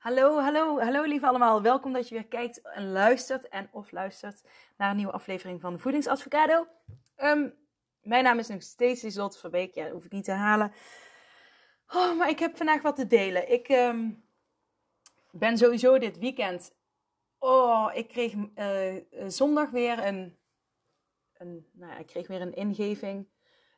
Hallo, hallo, hallo lieve allemaal. Welkom dat je weer kijkt en luistert en of luistert naar een nieuwe aflevering van Voedingsadvocado. Um, mijn naam is nog steeds Lieslot Verbeek, ja, dat hoef ik niet te halen. Oh, maar ik heb vandaag wat te delen. Ik um, ben sowieso dit weekend... Oh, ik kreeg uh, zondag weer een... een nou ja, ik kreeg weer een ingeving.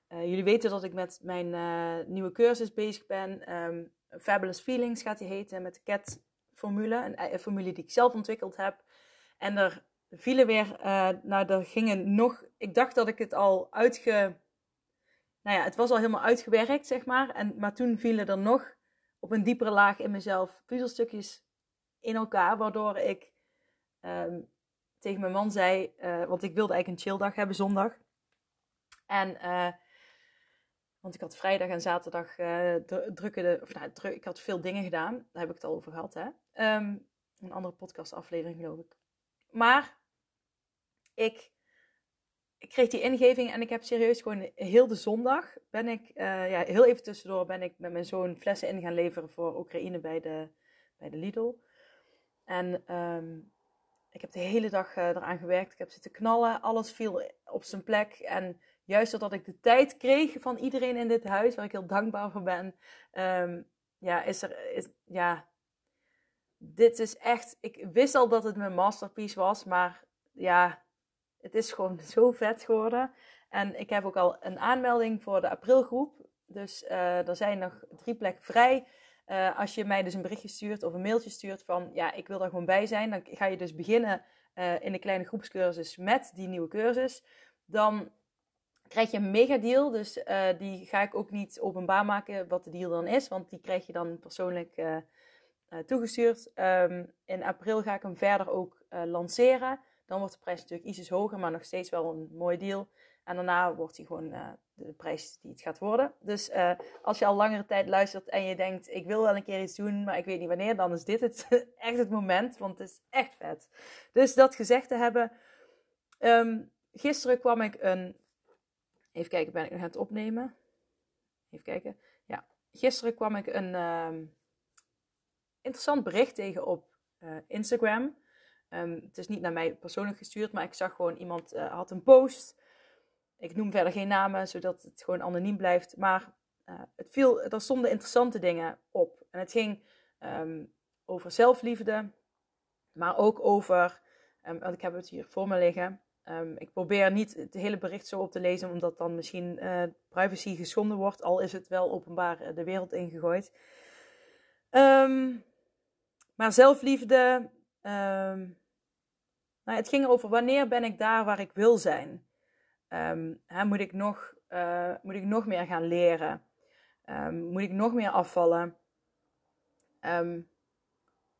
Uh, jullie weten dat ik met mijn nieuwe cursus bezig ben... Um, Fabulous Feelings gaat die heten, met de CAT-formule. Een, formule die ik zelf ontwikkeld heb. En er vielen weer, uh, nou, er gingen nog, ik dacht dat ik het al uitge, nou ja, het was al helemaal uitgewerkt, zeg maar. En, maar toen vielen er nog op een diepere laag in mezelf puzzelstukjes in elkaar, waardoor ik um, tegen mijn man zei, uh, want ik wilde eigenlijk een chilldag hebben zondag. En uh, want ik had vrijdag en zaterdag uh, drukken of nou, ik had veel dingen gedaan. Daar heb ik het al over gehad, hè. Um, een andere podcastaflevering, geloof ik. Maar ik, ik kreeg die ingeving en ik heb serieus gewoon heel de zondag ben ik, uh, ja, heel even tussendoor ben ik met mijn zoon flessen in gaan leveren voor Oekraïne bij de, bij de Lidl. En um, ik heb de hele dag uh, eraan gewerkt. Ik heb zitten knallen. Alles viel op zijn plek. En juist doordat ik de tijd kreeg van iedereen in dit huis, waar ik heel dankbaar voor ben, um, ja, is er, is, ja, dit is echt, ik wist al dat het mijn masterpiece was, maar ja, het is gewoon zo vet geworden. En ik heb ook al een aanmelding voor de aprilgroep. Dus uh, er zijn nog drie plekken vrij. Uh, als je mij dus een berichtje stuurt of een mailtje stuurt van ja, ik wil daar gewoon bij zijn, dan ga je dus beginnen uh, in de kleine groepscursus met die nieuwe cursus. Dan krijg je een mega deal. Dus uh, die ga ik ook niet openbaar maken wat de deal dan is, want die krijg je dan persoonlijk uh, uh, toegestuurd. Um, in april ga ik hem verder ook lanceren. Dan wordt de prijs natuurlijk iets hoger, maar nog steeds wel een mooi deal. En daarna wordt hij gewoon de prijs die het gaat worden. Dus als je al langere tijd luistert en je denkt, ik wil wel een keer iets doen, maar ik weet niet wanneer, dan is dit het, echt het moment, want het is echt vet. Dus dat gezegd te hebben. Um, gisteren kwam ik een Even kijken, ben ik nog aan het opnemen? Even kijken. Ja, gisteren kwam ik een uh, interessant bericht tegen op uh, Instagram. Um, het is niet naar mij persoonlijk gestuurd, maar ik zag gewoon iemand uh, had een post. Ik noem verder geen namen, zodat het gewoon anoniem blijft. Maar uh, het viel, er stonden interessante dingen op. En het ging um, over zelfliefde, maar ook over, want ik heb het hier voor me liggen. Um, ik probeer niet het hele bericht zo op te lezen, omdat dan misschien uh, privacy geschonden wordt, al is het wel openbaar uh, de wereld ingegooid. Um, maar zelfliefde. Um, nou, het ging over wanneer ben ik daar waar ik wil zijn. Hè, moet, ik nog, uh, moet ik nog meer gaan leren? moet ik nog meer afvallen?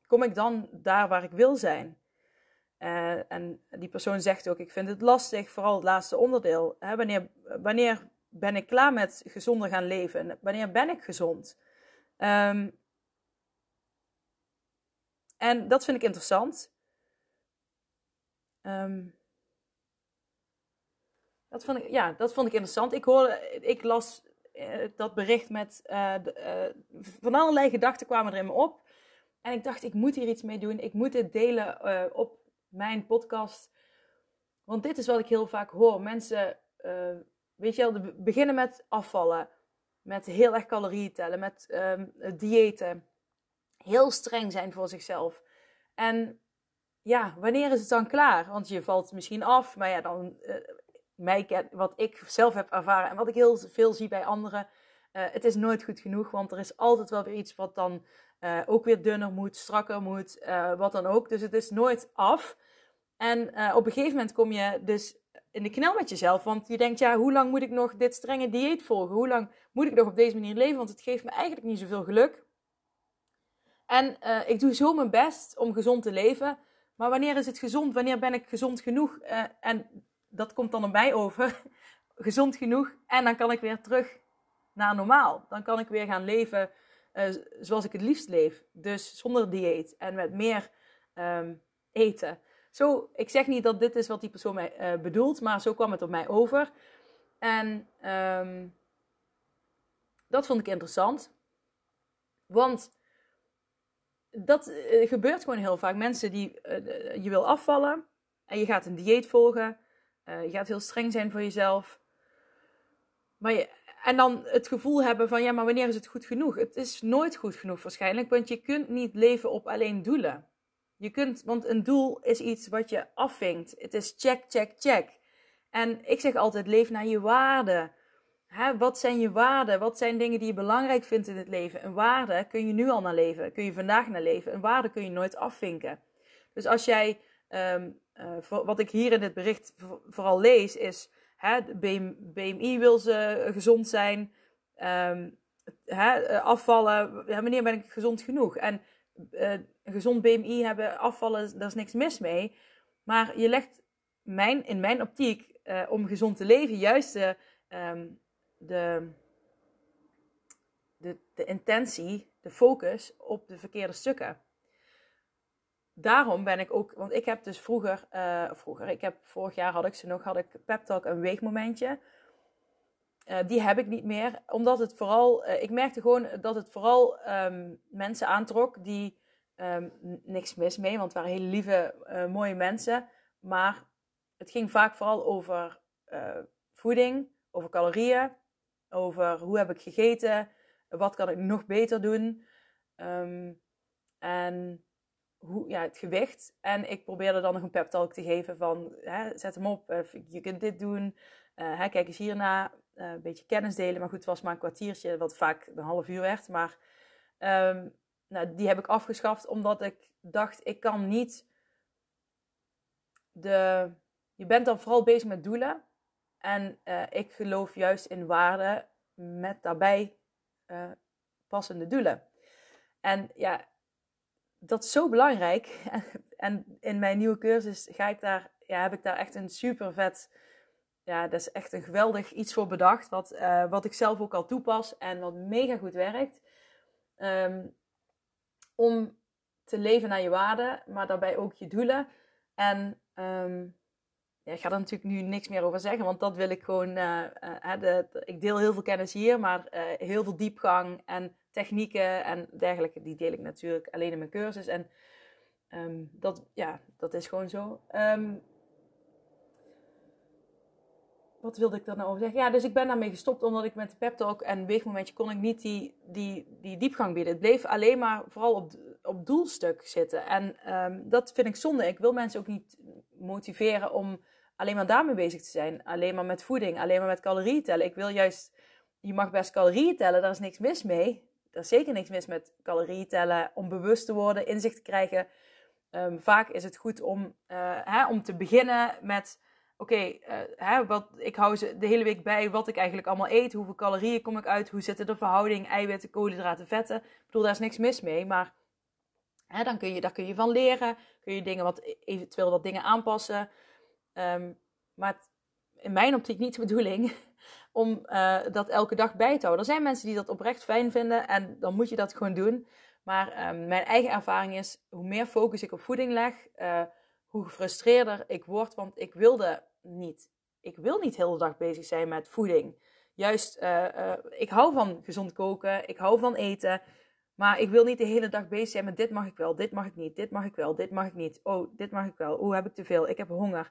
kom ik dan daar waar ik wil zijn? Uh, en die persoon zegt ook: Ik vind het lastig, vooral het laatste onderdeel. Hè, wanneer, wanneer ben ik klaar met gezonder gaan leven? Wanneer ben ik gezond? Um, en dat vind ik interessant. Um, dat, vond ik, ja, dat vond ik interessant. Ik, hoorde, ik las uh, dat bericht met de, van allerlei gedachten kwamen er in me op. En ik dacht, ik moet hier iets mee doen. Ik moet dit delen op mijn podcast. Want dit is wat ik heel vaak hoor. Mensen, uh, weet je wel, beginnen met afvallen. Met heel erg calorieën tellen. Met um, diëten. Heel streng zijn voor zichzelf. En ja, wanneer is het dan klaar? Want je valt misschien af. Maar ja, dan... Uh, mij, wat ik zelf heb ervaren en wat ik heel veel zie bij anderen. Uh, het is nooit goed genoeg, want er is altijd wel weer iets wat dan uh, ook weer dunner moet, strakker moet, uh, wat dan ook. Dus het is nooit af. En uh, op een gegeven moment kom je dus in de knel met jezelf. Want je denkt, ja, hoe lang moet ik nog dit strenge dieet volgen? Hoe lang moet ik nog op deze manier leven? Want het geeft me eigenlijk niet zoveel geluk. En ik doe zo mijn best om gezond te leven. Maar wanneer is het gezond? Wanneer ben ik gezond genoeg? En dat komt dan erbij over. gezond genoeg. En dan kan ik weer terug naar normaal. Dan kan ik weer gaan leven uh, zoals ik het liefst leef. Dus zonder dieet en met meer um, eten. Zo, ik zeg niet dat dit is wat die persoon mij uh, bedoelt, maar zo kwam het op mij over. En um, dat vond ik interessant. Want dat uh, gebeurt gewoon heel vaak. Mensen die je wil afvallen en je gaat een dieet volgen. je gaat heel streng zijn voor jezelf. Maar je, en dan het gevoel hebben van ja, maar wanneer is het goed genoeg? Het is nooit goed genoeg waarschijnlijk, want je kunt niet leven op alleen doelen. Je kunt, want een doel is iets wat je afvinkt. Het is check, check, check. En ik zeg altijd, leef naar je waarden. Wat zijn je waarden? Wat zijn dingen die je belangrijk vindt in het leven? Een waarde kun je nu al naar leven. Kun je vandaag naar leven. Een waarde kun je nooit afvinken. Dus als jij, um, uh, wat ik hier in dit bericht vooral lees, is BMI wil ze gezond zijn. Um, hè, afvallen. Wanneer ben ik gezond genoeg? En uh, gezond BMI hebben, afvallen, daar is niks mis mee. Maar je legt mijn, in mijn optiek, om gezond te leven, juist de, um, de, de, de intentie, de focus op de verkeerde stukken. Daarom ben ik ook, want ik heb dus vroeger, uh, vroeger, ik heb vorig jaar had ik ze nog, had ik Pep Talk een weegmomentje. Uh, die heb ik niet meer, omdat het vooral, uh, ik merkte gewoon dat het vooral um, mensen aantrok die um, niks mis mee, want het waren hele lieve, mooie mensen. Maar het ging vaak vooral over voeding, over calorieën, over hoe heb ik gegeten, wat kan ik nog beter doen. Um, en hoe, ja, het gewicht. En ik probeerde dan nog een pep talk te geven van, hè, zet hem op, je kunt dit doen, uh, hè, kijk eens hierna. Uh, een beetje kennis delen. Maar goed, het was maar een kwartiertje, wat vaak een half uur werd. Maar um, nou, die heb ik afgeschaft omdat ik dacht, ik kan niet de... Je bent dan vooral bezig met doelen. En ik geloof juist in waarden met daarbij passende doelen. En ja, dat is zo belangrijk. en in mijn nieuwe cursus ga ik daar, ja, heb ik daar echt een super vet ja, dat is echt een geweldig iets voor bedacht. Wat, uh, wat ik zelf ook al toepas en wat mega goed werkt. Um, om te leven naar je waarden, maar daarbij ook je doelen. En um, ja, ik ga er natuurlijk nu niks meer over zeggen, want dat wil ik gewoon. De, de, ik deel heel veel kennis hier, maar heel veel diepgang en technieken en dergelijke, die deel ik natuurlijk alleen in mijn cursus. En um, dat, ja, dat is gewoon zo. Um, wat wilde ik daar nou over zeggen? Ja, dus ik ben daarmee gestopt omdat ik met de pep talk en weegmomentje kon ik niet die, die, die diepgang bieden. Het bleef alleen maar vooral op, op doelstuk zitten. En um, dat vind ik zonde. Ik wil mensen ook niet motiveren om alleen maar daarmee bezig te zijn. Alleen maar met voeding, alleen maar met calorieën tellen. Ik wil juist, je mag best calorieën tellen, daar is niks mis mee. Er is zeker niks mis met calorieën tellen, om bewust te worden, inzicht te krijgen. Um, vaak is het goed om, uh, hè, om te beginnen met oké, uh, wat ik hou ze de hele week bij wat ik eigenlijk allemaal eet. Hoeveel calorieën kom ik uit? Hoe zitten de verhouding eiwitten, koolhydraten, vetten? Ik bedoel, daar is niks mis mee. Maar hè, dan kun je, daar kun je van leren. Kun je dingen wat, eventueel wat dingen aanpassen. Um, maar in mijn optiek niet de bedoeling om uh, dat elke dag bij te houden. Er zijn mensen die dat oprecht fijn vinden en dan moet je dat gewoon doen. Maar um, mijn eigen ervaring is, hoe meer focus ik op voeding leg, uh, hoe gefrustreerder ik word. Want ik wilde niet. Ik wil niet heel de dag bezig zijn met voeding. Juist, uh, ik hou van gezond koken, ik hou van eten. Maar ik wil niet de hele dag bezig zijn met dit mag ik wel, dit mag ik niet, dit mag ik wel, dit mag ik niet. Oh, dit mag ik wel. Oeh, heb ik te veel? Ik heb honger.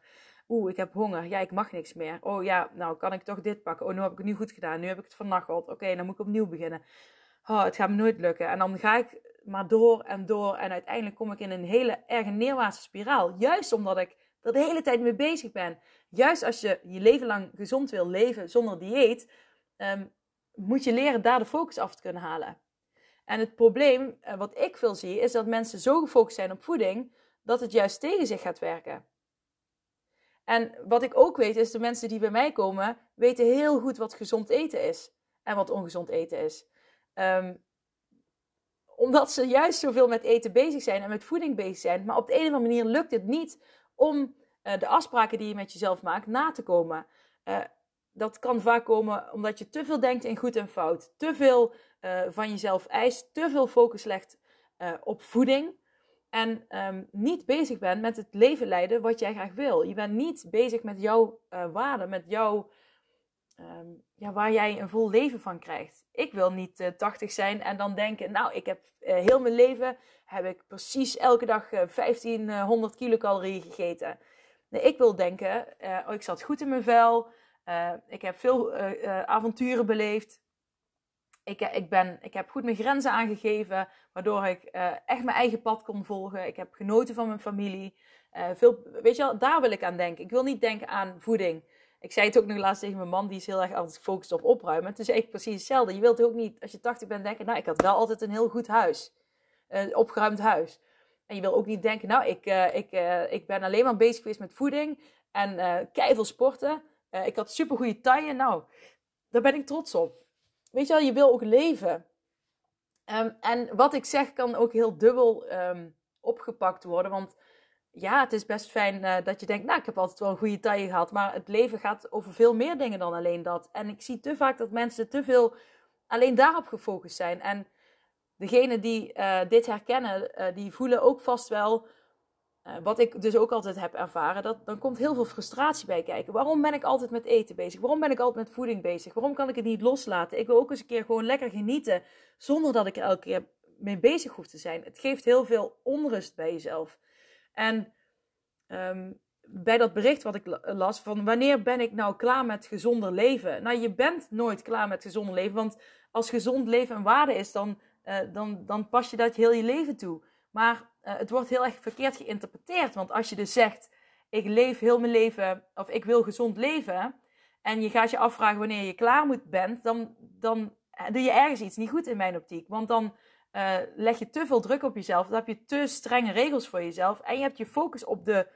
Oeh, ik heb honger. Ja, ik mag niks meer. Oh ja, nou kan ik toch dit pakken. Oh, nu heb ik het nu goed gedaan. Nu heb ik het vernacheld. Oké, dan moet ik opnieuw beginnen. Oh, het gaat me nooit lukken. En dan ga ik maar door en door. En uiteindelijk kom ik in een hele erge neerwaartse spiraal. Juist omdat ik er de hele tijd mee bezig ben. Juist als je je leven lang gezond wil leven zonder dieet, um, moet je leren daar de focus af te kunnen halen. En het probleem, uh, wat ik veel zie, is dat mensen zo gefocust zijn op voeding, dat het juist tegen zich gaat werken. En wat ik ook weet is, de mensen die bij mij komen, weten heel goed wat gezond eten is. En wat ongezond eten is. Ehm, omdat ze juist zoveel met eten bezig zijn en met voeding bezig zijn. Maar op de een of andere manier lukt het niet om uh, de afspraken die je met jezelf maakt na te komen. Uh, dat kan vaak komen omdat je te veel denkt in goed en fout. Te veel uh, van jezelf eist. Te veel focus legt op voeding. En um, niet bezig bent met het leven leiden wat jij graag wil. Je bent niet bezig met jouw waarden, met jouw um, ja, waar jij een vol leven van krijgt. Ik wil niet uh, eh, 80 zijn en dan denken, nou, ik heb heel mijn leven, heb ik precies elke dag uh, 1500 kilocalorieën gegeten. Nee, ik wil denken, oh, ik zat goed in mijn vel, ik heb veel avonturen beleefd. Ik, ik, ben, ik heb goed mijn grenzen aangegeven, waardoor ik echt mijn eigen pad kon volgen. Ik heb genoten van mijn familie. veel, weet je wel, daar wil ik aan denken. Ik wil niet denken aan voeding. Ik zei het ook nog laatst tegen mijn man, die is heel erg altijd gefocust op opruimen. Het is echt precies hetzelfde. Je wilt ook niet, als je 80 bent, denken, nou, ik had wel altijd een heel goed huis. Een opgeruimd huis. En je wil ook niet denken, nou, ik, ik, ik ben alleen maar bezig geweest met voeding en uh, sporten. ik had super goede taille. Nou, daar ben ik trots op. Weet je wel, je wil ook leven. Um, en wat ik zeg kan ook heel dubbel um, opgepakt worden. Want ja, het is best fijn uh, dat je denkt, nou, ik heb altijd wel een goede taille gehad. Maar het leven gaat over veel meer dingen dan alleen dat. En ik zie te vaak dat mensen te veel alleen daarop gefocust zijn. En degenen die uh, dit herkennen, uh, die voelen ook vast wel, wat ik dus ook altijd heb ervaren, dat dan komt heel veel frustratie bij kijken. Waarom ben ik altijd met eten bezig? Waarom ben ik altijd met voeding bezig? Waarom kan ik het niet loslaten? Ik wil ook eens een keer gewoon lekker genieten, zonder dat ik er elke keer mee bezig hoef te zijn. Het geeft heel veel onrust bij jezelf. En um, bij dat bericht wat ik las van wanneer ben ik nou klaar met gezonder leven? Nou, je bent nooit klaar met gezonder leven, want als gezond leven een waarde is, dan, uh, dan, dan pas je dat heel je leven toe. Maar uh, het wordt heel erg verkeerd geïnterpreteerd, want als je dus zegt, ik leef heel mijn leven, of ik wil gezond leven, en je gaat je afvragen wanneer je klaar moet bent, dan, dan doe je ergens iets niet goed in mijn optiek. Want dan uh, leg je te veel druk op jezelf. Dan heb je te strenge regels voor jezelf. En je hebt je focus op de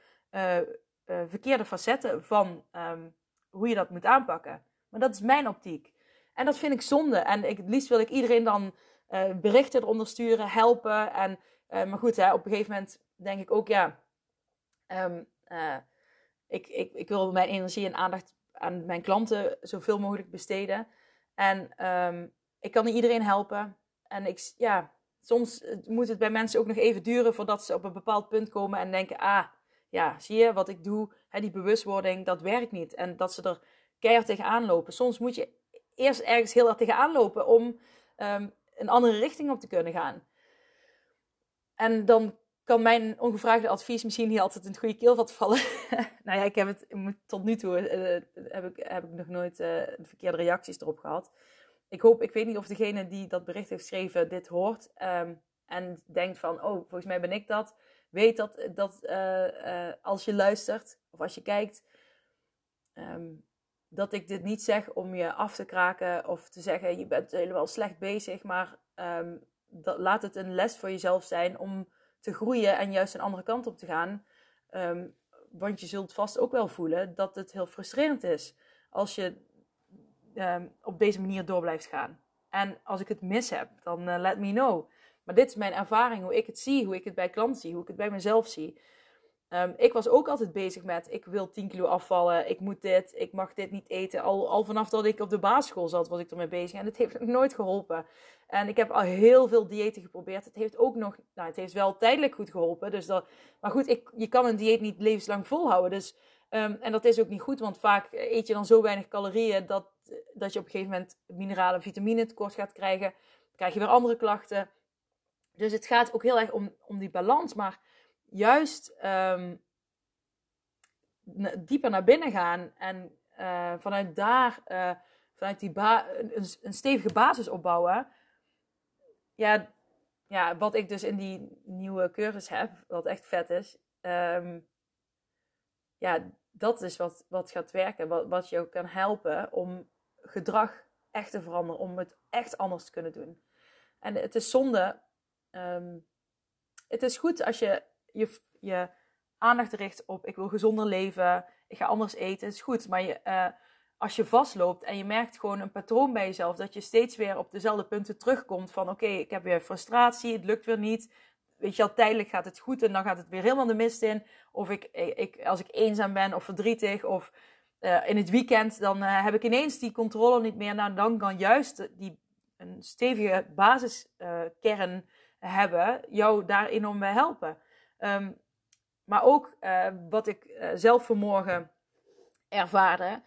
verkeerde facetten van um, hoe je dat moet aanpakken. Maar dat is mijn optiek. En dat vind ik zonde. En ik, het liefst wil ik iedereen dan berichten eronder sturen, helpen. En, maar goed, hè, op een gegeven moment denk ik ook, ja, um, ik, ik, ik wil mijn energie en aandacht aan mijn klanten zoveel mogelijk besteden. En um, ik kan niet iedereen helpen. En ik, ja, soms eh, moet het bij mensen ook nog even duren voordat ze op een bepaald punt komen en denken: ah, ja, zie je wat ik doe? Hè, die bewustwording, dat werkt niet. En dat ze er keihard tegenaan lopen. Soms moet je eerst ergens heel hard tegenaan lopen om um, een andere richting op te kunnen gaan. En dan kan mijn ongevraagde advies misschien niet altijd in het goede keelvat vallen. nou ja, ik heb het tot nu toe uh, heb ik, heb ik nog nooit uh, verkeerde reacties erop gehad ik hoop, ik weet niet of degene die dat bericht heeft geschreven dit hoort um, en denkt van, oh, volgens mij ben ik dat. Weet dat, dat uh, als je luistert of als je kijkt, um, dat ik dit niet zeg om je af te kraken of te zeggen, je bent helemaal slecht bezig, maar um, dat, laat het een les voor jezelf zijn om te groeien en juist een andere kant op te gaan. want je zult vast ook wel voelen dat het heel frustrerend is als je um, op deze manier door blijft gaan. En als ik het mis heb, dan uh, let me know. Maar dit is mijn ervaring, hoe ik het zie, hoe ik het bij klanten zie, hoe ik het bij mezelf zie. Um, ik was ook altijd bezig met, ik wil 10 kilo afvallen, ik moet dit, ik mag dit niet eten. Al, al vanaf dat ik op de basisschool zat, was ik ermee bezig. En het heeft nooit geholpen. En ik heb al heel veel diëten geprobeerd. Het heeft ook nog, nou het heeft wel tijdelijk goed geholpen. Dus dat, maar goed, ik, je kan een dieet niet levenslang volhouden. Dus, um, en dat is ook niet goed, want vaak eet je dan zo weinig calorieën dat dat je op een gegeven moment mineralen en vitamine tekort gaat krijgen. Dan krijg je weer andere klachten. Dus het gaat ook heel erg om, om die balans. Maar juist um, dieper naar binnen gaan en uh, vanuit daar, uh, vanuit die een, stevige basis opbouwen. Ja, ja, wat ik dus in die nieuwe cursus heb, wat echt vet is. Um, ja, dat is wat, wat gaat werken. Wat, wat je ook kan helpen om gedrag echt te veranderen, om het echt anders te kunnen doen. En het is zonde. Um, het is goed als je je, je aandacht te richten op ik wil gezonder leven, ik ga anders eten, is goed. Maar je, uh, als je vastloopt en je merkt gewoon een patroon bij jezelf, dat je steeds weer op dezelfde punten terugkomt van oké, ik heb weer frustratie, het lukt weer niet. Weet je al, tijdelijk gaat het goed en dan gaat het weer helemaal de mist in. Of ik, ik, als ik eenzaam ben of verdrietig of uh, in het weekend, dan uh, heb ik ineens die controle niet meer. Nou, dan kan juist die een stevige basiskern hebben jou daar enorm bij helpen. Um, maar ook wat ik zelf vanmorgen ervaarde,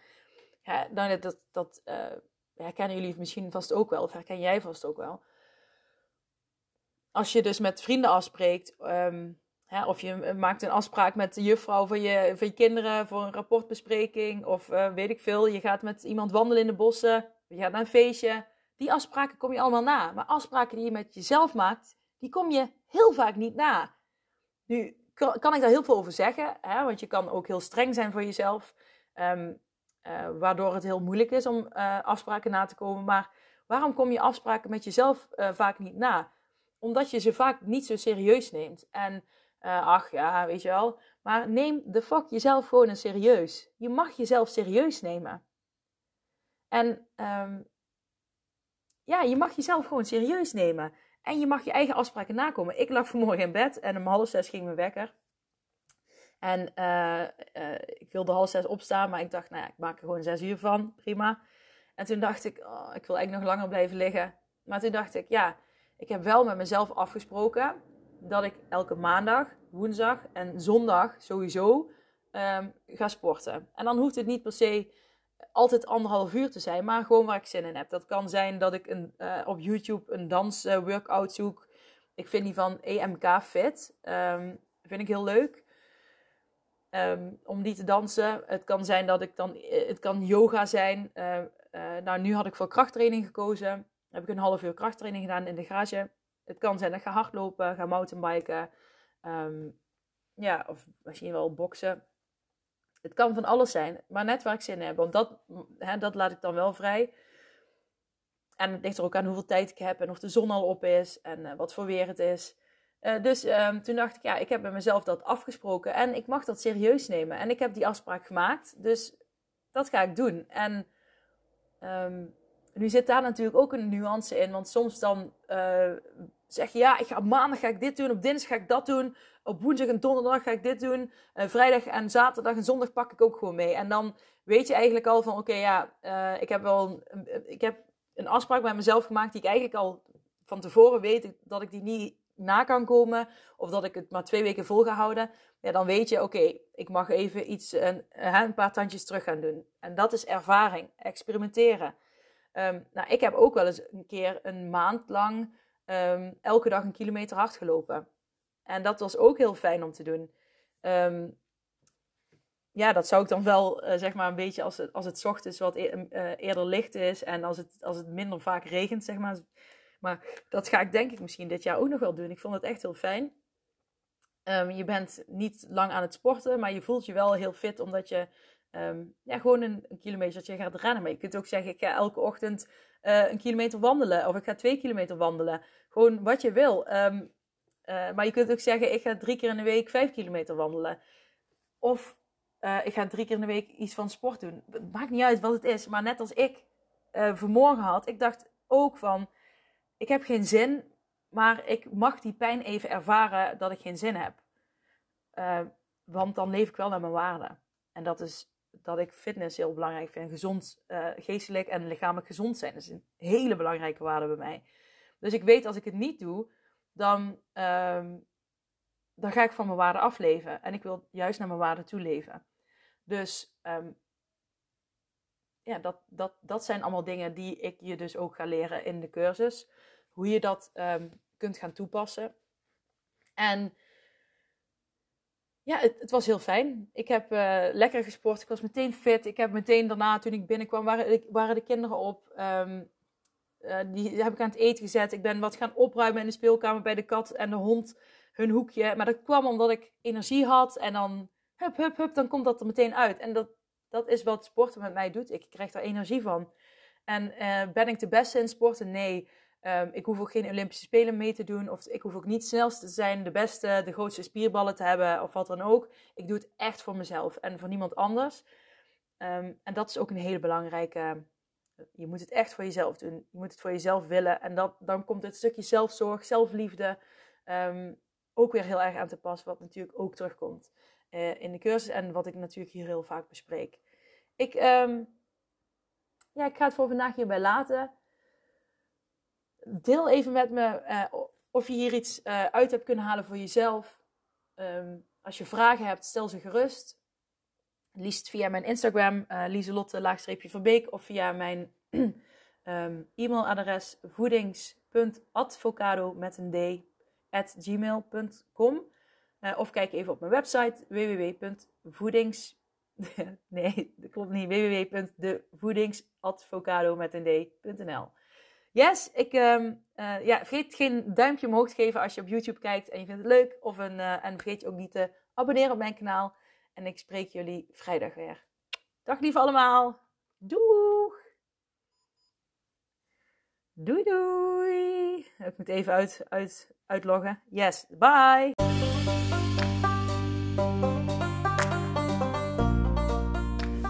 ja, nou, dat, dat herkennen jullie misschien vast ook wel, of herken jij vast ook wel. Als je dus met vrienden afspreekt, Hè, of je maakt een afspraak met de juffrouw van je, van je kinderen voor een rapportbespreking. Of weet ik veel, je gaat met iemand wandelen in de bossen. Je gaat naar een feestje. Die afspraken kom je allemaal na. Maar afspraken die je met jezelf maakt, die kom je heel vaak niet na. Nu kan ik daar heel veel over zeggen. Hè, want je kan ook heel streng zijn voor jezelf. Um, uh, waardoor het heel moeilijk is om uh, afspraken na te komen. Maar waarom kom je afspraken met jezelf vaak niet na? Omdat je ze vaak niet zo serieus neemt. En ach ja, weet je wel. Maar neem de fuck jezelf gewoon serieus. Je mag jezelf serieus nemen. En um, ja, je mag jezelf gewoon serieus nemen. En je mag je eigen afspraken nakomen. Ik lag vanmorgen in bed en om half zes ging mijn wekker. En uh, uh, ik wilde half zes opstaan, maar ik dacht, nou ja, ik maak er gewoon zes uur van. Prima. En toen dacht ik, oh, ik wil eigenlijk nog langer blijven liggen. Maar toen dacht ik, ja, ik heb wel met mezelf afgesproken dat ik elke maandag, woensdag en zondag sowieso um, ga sporten. En dan hoeft het niet per se altijd anderhalf uur te zijn, maar gewoon waar ik zin in heb. Dat kan zijn dat ik een, uh, op YouTube een dansworkout zoek. Ik vind die van EMK Fit. Um, vind ik heel leuk. Um, om die te dansen. Het kan zijn dat ik dan. Eh, het kan yoga zijn. Uh, nou, nu had ik voor krachttraining gekozen. Heb ik een half uur krachttraining gedaan in de garage. Het kan zijn dat ik ga hardlopen, ga mountainbiken. Ja, of misschien wel boksen. Het kan van alles zijn, maar net waar ik zin in heb. Want dat, hè, dat laat ik dan wel vrij. En het ligt er ook aan hoeveel tijd ik heb en of de zon al op is en uh, wat voor weer het is. Uh, dus um, toen dacht ik, ja, ik heb met mezelf dat afgesproken en ik mag dat serieus nemen. En ik heb die afspraak gemaakt, dus dat ga ik doen. En um, nu zit daar natuurlijk ook een nuance in, want soms dan uh, zeg ja, ik ga op maandag ga ik dit doen, op dinsdag ga ik dat doen, op woensdag en donderdag ga ik dit doen, uh, vrijdag en zaterdag en zondag pak ik ook gewoon mee. En dan weet je eigenlijk al van oké, ja, uh, ik heb wel een, ik heb een afspraak bij mezelf gemaakt die ik eigenlijk al van tevoren weet dat ik die niet na kan komen of dat ik het maar twee weken vol ga houden. Ja, dan weet je oké, ik mag even iets, een, een paar tandjes terug gaan doen. En dat is ervaring, experimenteren. Um, nou, ik heb ook wel eens een keer een maand lang um, elke dag een kilometer hard gelopen. En dat was ook heel fijn om te doen. Um, ja, dat zou ik dan wel, uh, zeg maar, een beetje als het, als het ochtends wat e uh, eerder licht is en als het, als het minder vaak regent, zeg maar. Maar dat ga ik denk ik misschien dit jaar ook nog wel doen. Ik vond het echt heel fijn. Um, je bent niet lang aan het sporten, maar je voelt je wel heel fit omdat je ja, gewoon een, een kilometertje gaat rennen. Maar je kunt ook zeggen, ik ga elke ochtend uh, een kilometer wandelen. Of ik ga twee kilometer wandelen. Gewoon wat je wil. Um, uh, maar je kunt ook zeggen, ik ga drie keer in de week vijf kilometer wandelen. Of uh, ik ga drie keer in de week iets van sport doen. Het maakt niet uit wat het is. Maar net als ik vanmorgen had, ik dacht ook van, ik heb geen zin. Maar ik mag die pijn even ervaren dat ik geen zin heb. want dan leef ik wel naar mijn waarde. En dat is dat ik fitness heel belangrijk vind. Gezond, uh, geestelijk en lichamelijk gezond zijn. Dat is een hele belangrijke waarde bij mij. Dus ik weet als ik het niet doe, dan, um, dan ga ik van mijn waarde afleven. En ik wil juist naar mijn waarde toe leven. Dus um, ja, dat, dat, dat zijn allemaal dingen die ik je dus ook ga leren in de cursus. Hoe je dat um, kunt gaan toepassen. En ja, het, het, was heel fijn. Ik heb uh, lekker gesport. Ik was meteen fit. Ik heb meteen daarna, toen ik binnenkwam, waren, de kinderen op. Um, uh, die heb ik aan het eten gezet. Ik ben wat gaan opruimen in de speelkamer bij de kat en de hond. Hun hoekje. Maar dat kwam omdat ik energie had. En dan, hup, hup, hup, dan komt dat er meteen uit. En dat, dat is wat sporten met mij doet. Ik krijg daar energie van. En uh, ben ik de beste in sporten? Nee. Ehm, ik hoef ook geen Olympische Spelen mee te doen. Of ik hoef ook niet snelst te zijn, de beste, de grootste spierballen te hebben of wat dan ook. Ik doe het echt voor mezelf en voor niemand anders. Ehm, en dat is ook een hele belangrijke. Je moet het echt voor jezelf doen. Je moet het voor jezelf willen. En dat, dan komt het stukje zelfzorg, zelfliefde um, ook weer heel erg aan te pas. Wat natuurlijk ook terugkomt uh, in de cursus. En wat ik natuurlijk hier heel vaak bespreek. Ik, ja, ik ga het voor vandaag hierbij laten deel even met me uh, of je hier iets uh, uit hebt kunnen halen voor jezelf. Um, als je vragen hebt, stel ze gerust. Liefst via mijn Instagram, uh, Lieselotte-Verbeek, of via mijn um, e-mailadres voedings.advocado met een d at gmail.com. Of kijk even op mijn website www.voedings... nee, dat klopt niet. www.devoedingsadvocado met een d.nl Yes, ik, um, uh, ja, vergeet geen duimpje omhoog te geven als je op YouTube kijkt en je vindt het leuk. Of een, uh, en vergeet je ook niet te abonneren op mijn kanaal. En ik spreek jullie vrijdag weer. Dag lieve allemaal. Doeg! Doei doei! Ik moet even uit, uit, uitloggen. Yes, bye!